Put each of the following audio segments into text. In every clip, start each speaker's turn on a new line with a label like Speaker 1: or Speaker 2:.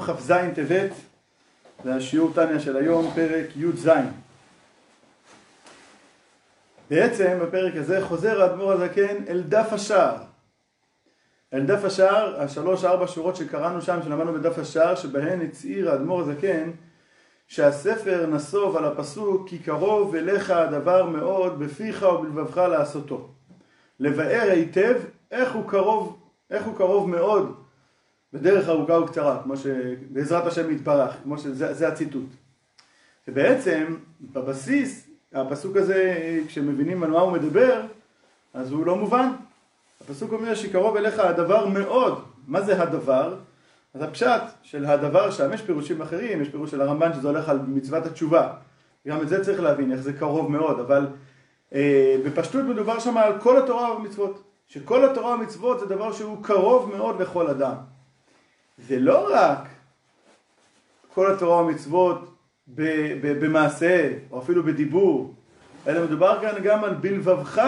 Speaker 1: כ"ז טבת, זה השיעור טניה של היום, פרק י"ז. בעצם בפרק הזה חוזר האדמו"ר הזקן אל דף השער. אל דף השער, השלוש ארבע שורות שקראנו שם, שלמדנו בדף השער, שבהן הצהיר האדמו"ר הזקן שהספר נסוב על הפסוק כי קרוב אליך הדבר מאוד בפיך ובלבבך לעשותו. לבאר היטב איך הוא קרוב, איך הוא קרוב מאוד בדרך ארוכה וקצרה, כמו שבעזרת השם יתברך, כמו שזה הציטוט. ובעצם בבסיס הפסוק הזה, כשמבינים על מה הוא מדבר, אז הוא לא מובן. הפסוק אומר שקרוב אליך הדבר מאוד. מה זה הדבר? אז הפשט של הדבר שם, יש פירושים אחרים, יש פירוש של הרמב"ן שזה הולך על מצוות התשובה. גם את זה צריך להבין, איך זה קרוב מאוד, אבל אה, בפשטות מדובר שם על כל התורה והמצוות. שכל התורה והמצוות זה דבר שהוא קרוב מאוד לכל אדם. זה לא רק כל התורה והמצוות במעשה, או אפילו בדיבור, אלא מדובר כאן גם על בלבבך.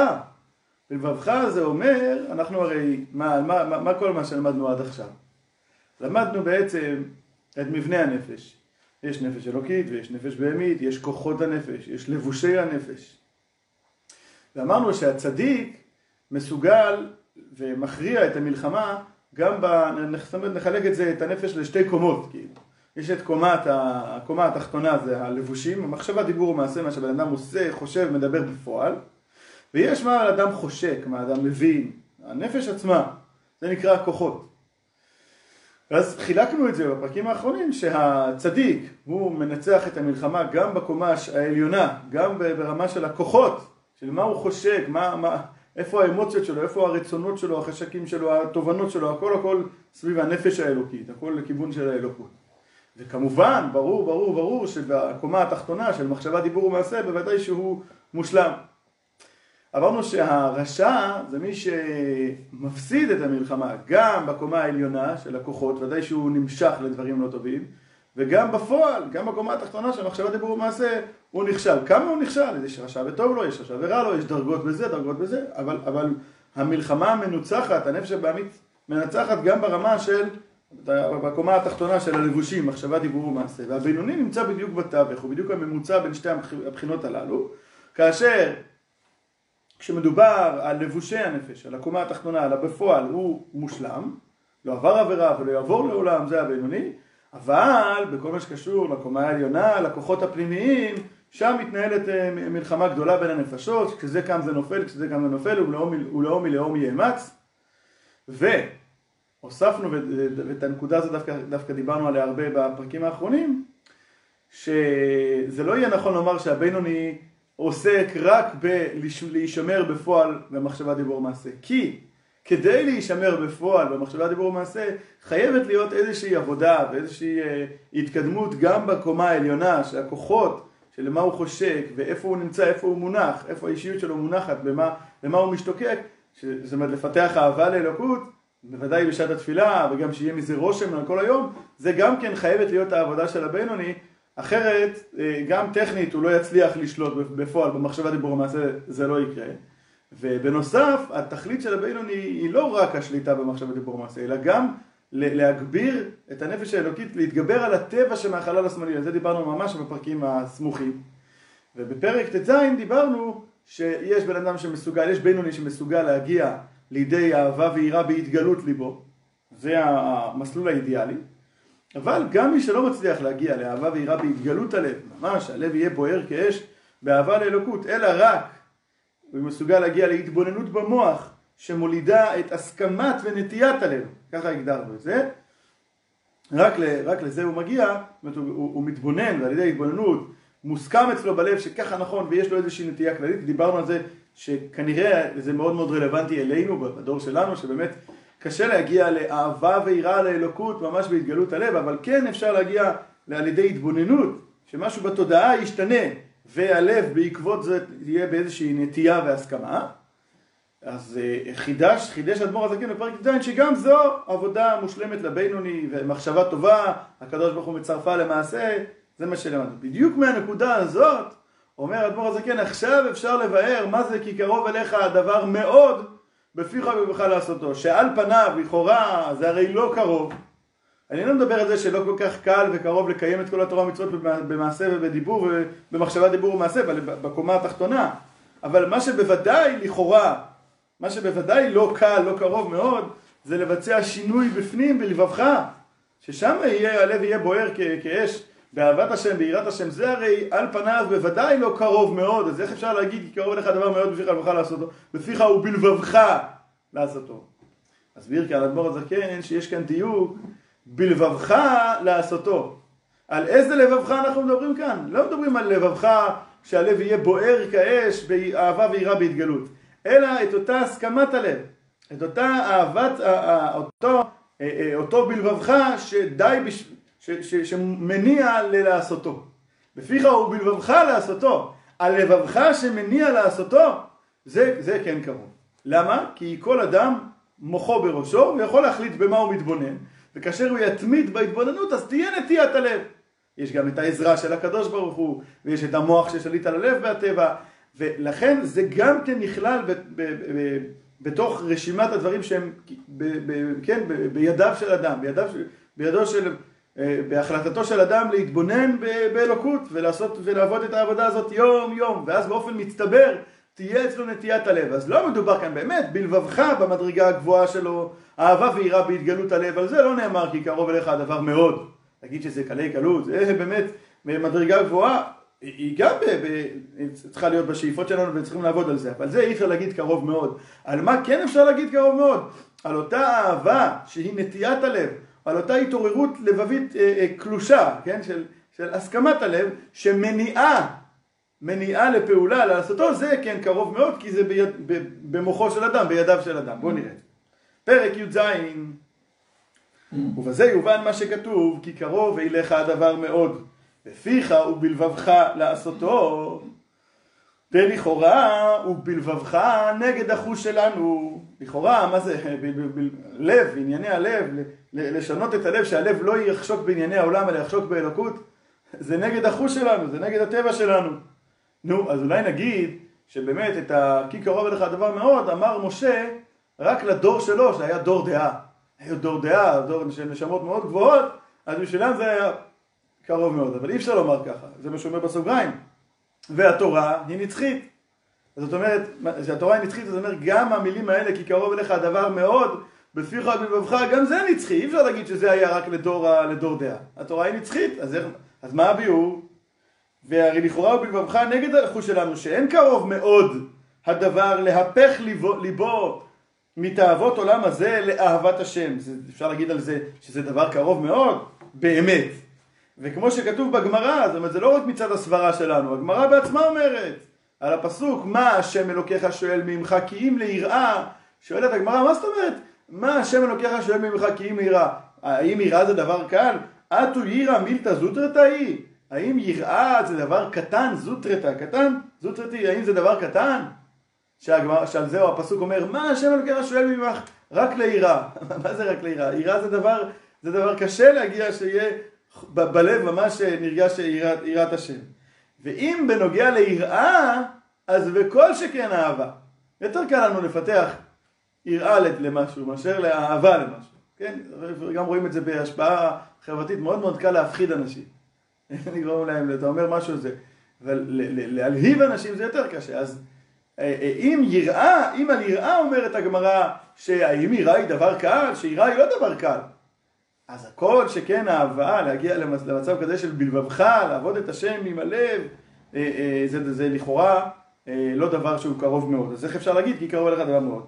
Speaker 1: בלבבך זה אומר, אנחנו הרי, מה, מה, מה, מה כל מה שלמדנו עד עכשיו? למדנו בעצם את מבנה הנפש. יש נפש אלוקית ויש נפש בהמית, יש כוחות הנפש, יש לבושי הנפש. ואמרנו שהצדיק מסוגל ומכריע את המלחמה גם ב... נחלק את זה, את הנפש לשתי קומות, כאילו. יש את קומת, הקומה התחתונה זה הלבושים, המחשבה, דיבור ומעשה, מה שבן אדם עושה, חושב, מדבר בפועל, ויש מה האדם חושק, מה האדם מבין, הנפש עצמה, זה נקרא הכוחות. ואז חילקנו את זה בפרקים האחרונים שהצדיק הוא מנצח את המלחמה גם בקומה העליונה, גם ברמה של הכוחות, של מה הוא חושק, מה, מה, איפה האמוציות שלו, איפה הרצונות שלו, החשקים שלו, התובנות שלו, הכל הכל סביב הנפש האלוקית, הכל לכיוון של האלוקות. וכמובן, ברור, ברור, ברור שבקומה התחתונה של מחשבה, דיבור ומעשה, בוודאי שהוא מושלם. אמרנו שהרשע זה מי שמפסיד את המלחמה גם בקומה העליונה של הכוחות, ודאי שהוא נמשך לדברים לא טובים, וגם בפועל, גם בקומה התחתונה של מחשבה דיבור ומעשה, הוא נכשל. כמה הוא נכשל? יש רשע וטוב לו, יש רשע ורע לו, יש דרגות בזה, דרגות בזה, אבל, אבל המלחמה המנוצחת, הנפש הבעמית מנצחת גם ברמה של, בקומה התחתונה של הלבושים, מחשבה דיבור ומעשה. והבינוני נמצא בדיוק בתווך, הוא בדיוק הממוצע בין שתי הבחינות הללו, כאשר כשמדובר על לבושי הנפש, על הקומה התחתונה, על הבפועל, הוא מושלם, לא עבר עבירה ולא יעבור לעולם, זה הבינוני, אבל בכל מה שקשור לקומה העליונה, לכוחות הפנימיים, שם מתנהלת אה, מלחמה גדולה בין הנפשות, כשזה קם זה נופל, כשזה קם זה נופל, ולאום מלאום יאמץ. והוספנו, ואת הנקודה הזאת דווקא, דווקא דיברנו עליה הרבה בפרקים האחרונים, שזה לא יהיה נכון לומר שהבינוני עוסק רק בלהישמר בפועל במחשבה דיבור מעשה. כי כדי להישמר בפועל במחשבה דיבור ומעשה חייבת להיות איזושהי עבודה ואיזושהי אה, התקדמות גם בקומה העליונה של הכוחות של מה הוא חושק ואיפה הוא נמצא, איפה הוא מונח, איפה האישיות שלו מונחת, במה, במה הוא משתוקק, זאת אומרת לפתח אהבה לאלוקות, בוודאי בשעת התפילה וגם שיהיה מזה רושם על כל היום, זה גם כן חייבת להיות העבודה של הבינוני, אחרת אה, גם טכנית הוא לא יצליח לשלוט בפועל במחשבה דיבור ומעשה, זה לא יקרה. ובנוסף, התכלית של הבינוני היא לא רק השליטה במחשבת דיבור מעשה, אלא גם להגביר את הנפש האלוקית, להתגבר על הטבע שמהחלל השמאלי, על זה דיברנו ממש בפרקים הסמוכים. ובפרק ט"ז דיברנו שיש בן אדם שמסוגל, יש בינוני שמסוגל להגיע לידי אהבה ויראה בהתגלות ליבו, זה המסלול האידיאלי, אבל גם מי שלא מצליח להגיע לאהבה ויראה בהתגלות הלב, ממש הלב יהיה בוער כאש באהבה לאלוקות, אלא רק הוא מסוגל להגיע להתבוננות במוח שמולידה את הסכמת ונטיית הלב, ככה הגדרנו את זה. רק, ל, רק לזה הוא מגיע, זאת אומרת, הוא, הוא, הוא מתבונן ועל ידי התבוננות מוסכם אצלו בלב שככה נכון ויש לו איזושהי נטייה כללית, דיברנו על זה שכנראה זה מאוד מאוד רלוונטי אלינו בדור שלנו, שבאמת קשה להגיע לאהבה ויראה לאלוקות ממש בהתגלות הלב, אבל כן אפשר להגיע על ידי התבוננות, שמשהו בתודעה ישתנה, והלב בעקבות זה יהיה באיזושהי נטייה והסכמה. אז אה, חידש, חידש אדמו"ר הזקן בפרק י"ז שגם זו עבודה מושלמת לבינוני ומחשבה טובה, הקדוש ברוך הוא מצרפה למעשה, זה מה שלמדנו. בדיוק מהנקודה הזאת אומר אדמו"ר הזקן עכשיו אפשר לבאר מה זה כי קרוב אליך הדבר מאוד בפיך ובך לעשותו, שעל פניו לכאורה זה הרי לא קרוב, אני לא מדבר על זה שלא כל כך קל וקרוב לקיים את כל התורה ומצוות במעשה ובדיבור ובמחשבה דיבור ומעשה, בקומה התחתונה. אבל מה שבוודאי, לכאורה, מה שבוודאי לא קל, לא קרוב מאוד, זה לבצע שינוי בפנים בלבבך, ששם יהיה, הלב יהיה בוער כאש באהבת השם, ביראת השם, זה הרי על פניו בוודאי לא קרוב מאוד, אז איך אפשר להגיד כי קרוב לך דבר מאוד בפיך לבבך לעשותו, בפיך ובלבבך לעשותו. מסביר כאן אדמו"ר הזקן שיש כאן דיוק בלבבך לעשותו. על איזה לבבך אנחנו מדברים כאן? לא מדברים על לבבך שהלב יהיה בוער כאש באהבה ויראה בהתגלות, אלא את אותה הסכמת הלב, את אותה אהבת, אותו, אה, אה, אותו בלבבך שדי, בש, ש, ש, שמניע ללעשותו. בפיך ובלבבך לעשותו. הלבבך שמניע לעשותו, זה, זה כן קרוב. למה? כי כל אדם מוחו בראשו, הוא יכול להחליט במה הוא מתבונן, וכאשר הוא יתמיד בהתבוננות אז תהיה נטיית הלב. יש גם את העזרה של הקדוש ברוך הוא, ויש את המוח ששליט על הלב והטבע, ולכן זה גם כן נכלל ב, ב, ב, בתוך רשימת הדברים שהם, כן, בידיו של אדם, בידיו, בידו של, אה, בהחלטתו של אדם להתבונן באלוקות ולעשות ולעבוד את העבודה הזאת יום יום, ואז באופן מצטבר תהיה אצלו נטיית הלב. אז לא מדובר כאן באמת בלבבך במדרגה הגבוהה שלו, אהבה ויראה בהתגלות הלב, על זה לא נאמר כי קרוב אליך הדבר מאוד. להגיד שזה קלי קלות, זה באמת מדרגה גבוהה, היא גם ב, ב, צריכה להיות בשאיפות שלנו וצריכים לעבוד על זה, אבל זה אי אפשר להגיד קרוב מאוד. על מה כן אפשר להגיד קרוב מאוד? על אותה אהבה שהיא נטיית הלב, על אותה התעוררות לבבית אה, אה, קלושה, כן, של, של הסכמת הלב, שמניעה, מניעה לפעולה לעשותו, זה כן קרוב מאוד, כי זה ביד, ב, במוחו של אדם, בידיו של אדם. בואו נראה. פרק י"ז ובזה יובן מה שכתוב, כי קרוב אליך הדבר מאוד, בפיך ובלבבך לעשותו, ולכאורה ובלבבך נגד החוש שלנו. לכאורה, מה זה? לב, ענייני הלב, לשנות את הלב, שהלב לא יחשוק בענייני העולם, אלא יחשוק באלוקות, זה נגד החוש שלנו, זה נגד הטבע שלנו. נו, אז אולי נגיד שבאמת את ה... כי קרוב אליך הדבר מאוד, אמר משה רק לדור שלו, שהיה דור דעה. היה דור דעה, דור של נשמות מאוד גבוהות, אז בשבילם זה היה קרוב מאוד, אבל אי אפשר לומר ככה, זה מה שאומר בסוגריים. והתורה היא נצחית. זאת אומרת, כשהתורה היא נצחית, זאת אומרת, גם המילים האלה, כי קרוב אליך הדבר מאוד, בפיך ובלבבך, גם זה נצחי, אי אפשר להגיד שזה היה רק לדור, לדור דעה. התורה היא נצחית, אז, איך, אז מה הביאור? והרי לכאורה ובלבבך נגד הלכוש שלנו, שאין קרוב מאוד הדבר להפך ליבו, ליבו מתאוות עולם הזה לאהבת השם. זה, אפשר להגיד על זה שזה דבר קרוב מאוד, באמת. וכמו שכתוב בגמרא, זאת אומרת זה לא רק מצד הסברה שלנו, הגמרא בעצמה אומרת על הפסוק מה השם אלוקיך שואל ממך כי אם ליראה, שואלת הגמרא מה זאת אומרת? מה השם אלוקיך שואל ממך כי אם ליראה? האם יראה זה דבר קל? אתו יירא מילתא זוטרתא היא? האם יראה זה דבר קטן זוטרתא? קטן? זוטרתי, האם זה דבר קטן? שהגמר, שעל זה הפסוק אומר, מה השם אלוקיך שואל ממך? רק ליראה. מה זה רק ליראה? יראה זה דבר, זה דבר קשה להגיע שיהיה בלב ממש נרגש יראת השם. ואם בנוגע ליראה, אז בכל שכן אהבה. יותר קל לנו לפתח יראה למשהו מאשר לאהבה למשהו. כן? גם רואים את זה בהשפעה חברתית, מאוד מאוד קל להפחיד אנשים. לגרום להם, אתה אומר משהו זה. אבל להלהיב אנשים זה יותר קשה. אז אם יראה, אם על יראה אומרת הגמרא שהאם יראה היא דבר קל, שיראה היא לא דבר קל. אז הכל שכן אהבה, להגיע למצב כזה של בלבבך, לעבוד את השם עם הלב, אה, זה, זה לכאורה לא דבר שהוא קרוב מאוד. אז איך אפשר להגיד? כי קרוב אליך דבר מאוד.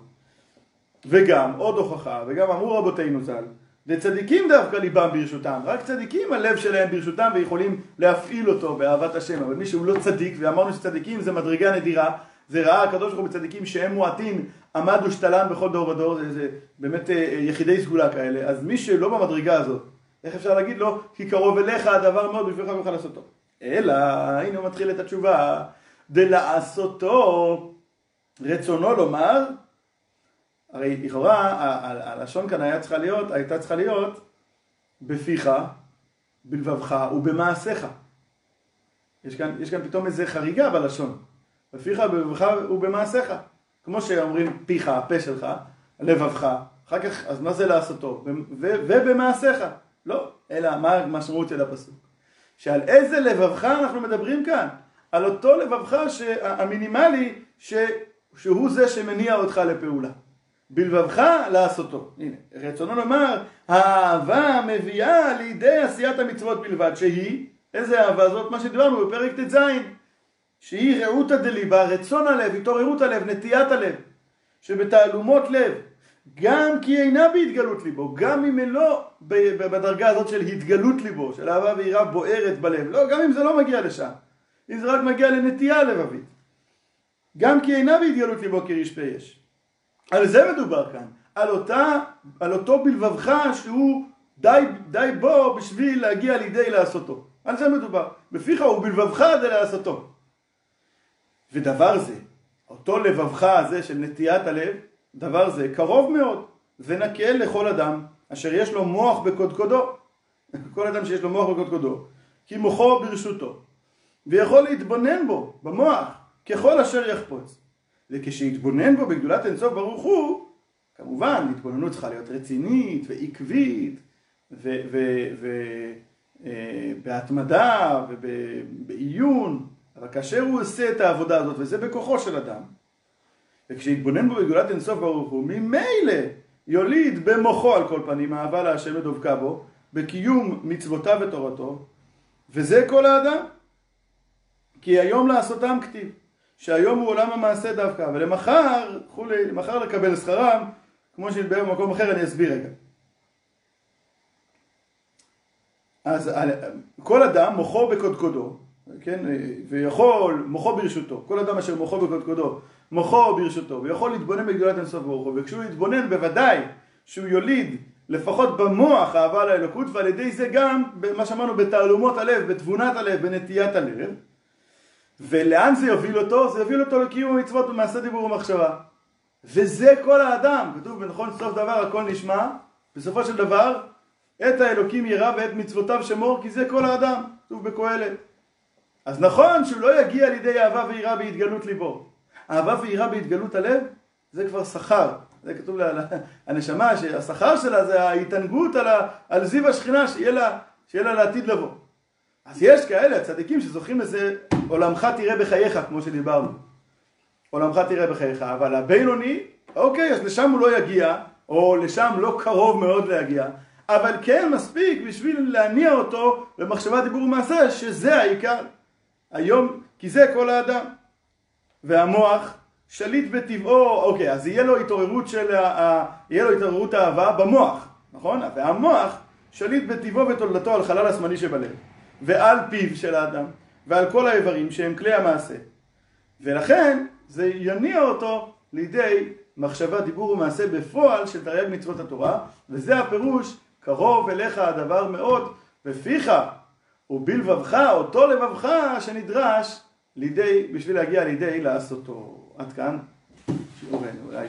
Speaker 1: וגם, עוד הוכחה, וגם אמרו רבותינו ז"ל, וצדיקים דווקא ליבם ברשותם, רק צדיקים הלב שלהם ברשותם ויכולים להפעיל אותו באהבת השם, אבל מי שהוא לא צדיק, ואמרנו שצדיקים זה מדרגה נדירה, זה ראה הקדוש ברוך הוא בצדיקים שהם מועטין, עמד ושתלן בכל דור ודור, זה, זה באמת אה, אה, יחידי סגולה כאלה, אז מי שלא במדרגה הזאת, איך אפשר להגיד לו? כי קרוב אליך הדבר מאוד בשבילך ויוכל לעשותו. אלא, הנה הוא מתחיל את התשובה, דלעשותו רצונו לומר, הרי לכאורה הלשון כאן היה צריכה להיות, הייתה צריכה להיות בפיך, בלבבך ובמעשיך. יש כאן, יש כאן פתאום איזה חריגה בלשון. בפיך, בלבבך ובמעשיך. כמו שאומרים פיך, הפה שלך, לבבך, אחר כך, אז מה זה לעשותו? ובמעשיך. לא, אלא מה המשמעות של הפסוק? שעל איזה לבבך אנחנו מדברים כאן? על אותו לבבך המינימלי ש... שהוא זה שמניע אותך לפעולה. בלבבך לעשותו. הנה, רצונו לומר, האהבה מביאה לידי עשיית המצוות בלבד, שהיא, איזה אהבה זאת? מה שדיברנו בפרק ט"ז, שהיא רעותא דליבה, רצון הלב, התעוררות הלב, נטיית הלב, שבתעלומות לב, גם כי אינה בהתגלות ליבו, גם אם היא לא בדרגה הזאת של התגלות ליבו, של אהבה ויראה בוערת בלב, לא, גם אם זה לא מגיע לשם, אם זה רק מגיע לנטייה לבבית, גם כי אינה בהתגלות ליבו כרשפי יש. על זה מדובר כאן, על, אותה, על אותו בלבבך שהוא די, די בו בשביל להגיע לידי לעשותו. על זה מדובר. בפיך ובלבבך זה לעשותו. ודבר זה, אותו לבבך הזה של נטיית הלב, דבר זה קרוב מאוד ונקל לכל אדם אשר יש לו מוח בקודקודו. כל אדם שיש לו מוח בקודקודו, כי מוחו ברשותו, ויכול להתבונן בו, במוח, ככל אשר יחפוץ. וכשיתבונן בו בגדולת אינסוף ברוך הוא, כמובן, התבוננות צריכה להיות רצינית ועקבית ובהתמדה אה, ובעיון, אבל כאשר הוא עושה את העבודה הזאת, וזה בכוחו של אדם, וכשיתבונן בו בגדולת אינסוף ברוך הוא, ממילא יוליד במוחו על כל פנים אהבה להשם ודבקה בו, בקיום מצוותיו ותורתו, וזה כל האדם. כי היום לעשותם כתיב. שהיום הוא עולם המעשה דווקא, ולמחר, כולי, למחר לקבל שכרם, כמו שנדבר במקום אחר, אני אסביר רגע. אז כל אדם מוחו בקודקודו, כן, ויכול, מוחו ברשותו, כל אדם אשר מוחו בקודקודו, מוחו ברשותו, ויכול להתבונן בגדולת אינסוף ברוך הוא, וכשהוא יתבונן בוודאי שהוא יוליד לפחות במוח אהבה לאלוקות, ועל ידי זה גם, מה שאמרנו, בתעלומות הלב, בתבונת הלב, בנטיית הלב, ולאן זה יוביל אותו? זה יוביל אותו לקיום המצוות במעשה דיבור ומחשבה. וזה כל האדם, כתוב בנכון סוף דבר הכל נשמע, בסופו של דבר, את האלוקים ירא ואת מצוותיו שמור, כי זה כל האדם, כתוב בקהלת. אז נכון שהוא לא יגיע לידי אהבה ויראה בהתגלות ליבו. אהבה ויראה בהתגלות הלב, זה כבר שכר. זה כתוב לה, הנשמה, שהשכר שלה זה ההתענגות על, על זיו השכינה, שיהיה לה, שיהיה לה לעתיד לבוא. אז יש כאלה, הצדיקים שזוכים לזה, עולמך תראה בחייך, כמו שדיברנו. עולמך תראה בחייך, אבל הבינוני, אוקיי, אז לשם הוא לא יגיע, או לשם לא קרוב מאוד להגיע, אבל כן מספיק בשביל להניע אותו למחשבה דיבור ומעשה, שזה העיקר. היום, כי זה כל האדם. והמוח שליט בטבעו, אוקיי, אז יהיה לו התעוררות של, ה... יהיה לו התעוררות האהבה במוח, נכון? והמוח שליט בטבעו ותולדתו על חלל השמאלי שבלב. ועל פיו של האדם, ועל כל האיברים שהם כלי המעשה. ולכן זה יניע אותו לידי מחשבה, דיבור ומעשה בפועל של תרי"ג מצוות התורה, וזה הפירוש, קרוב אליך הדבר מאוד, בפיך ובלבבך, אותו לבבך שנדרש לידי, בשביל להגיע לידי לעשותו. עד כאן שיעורנו אולי.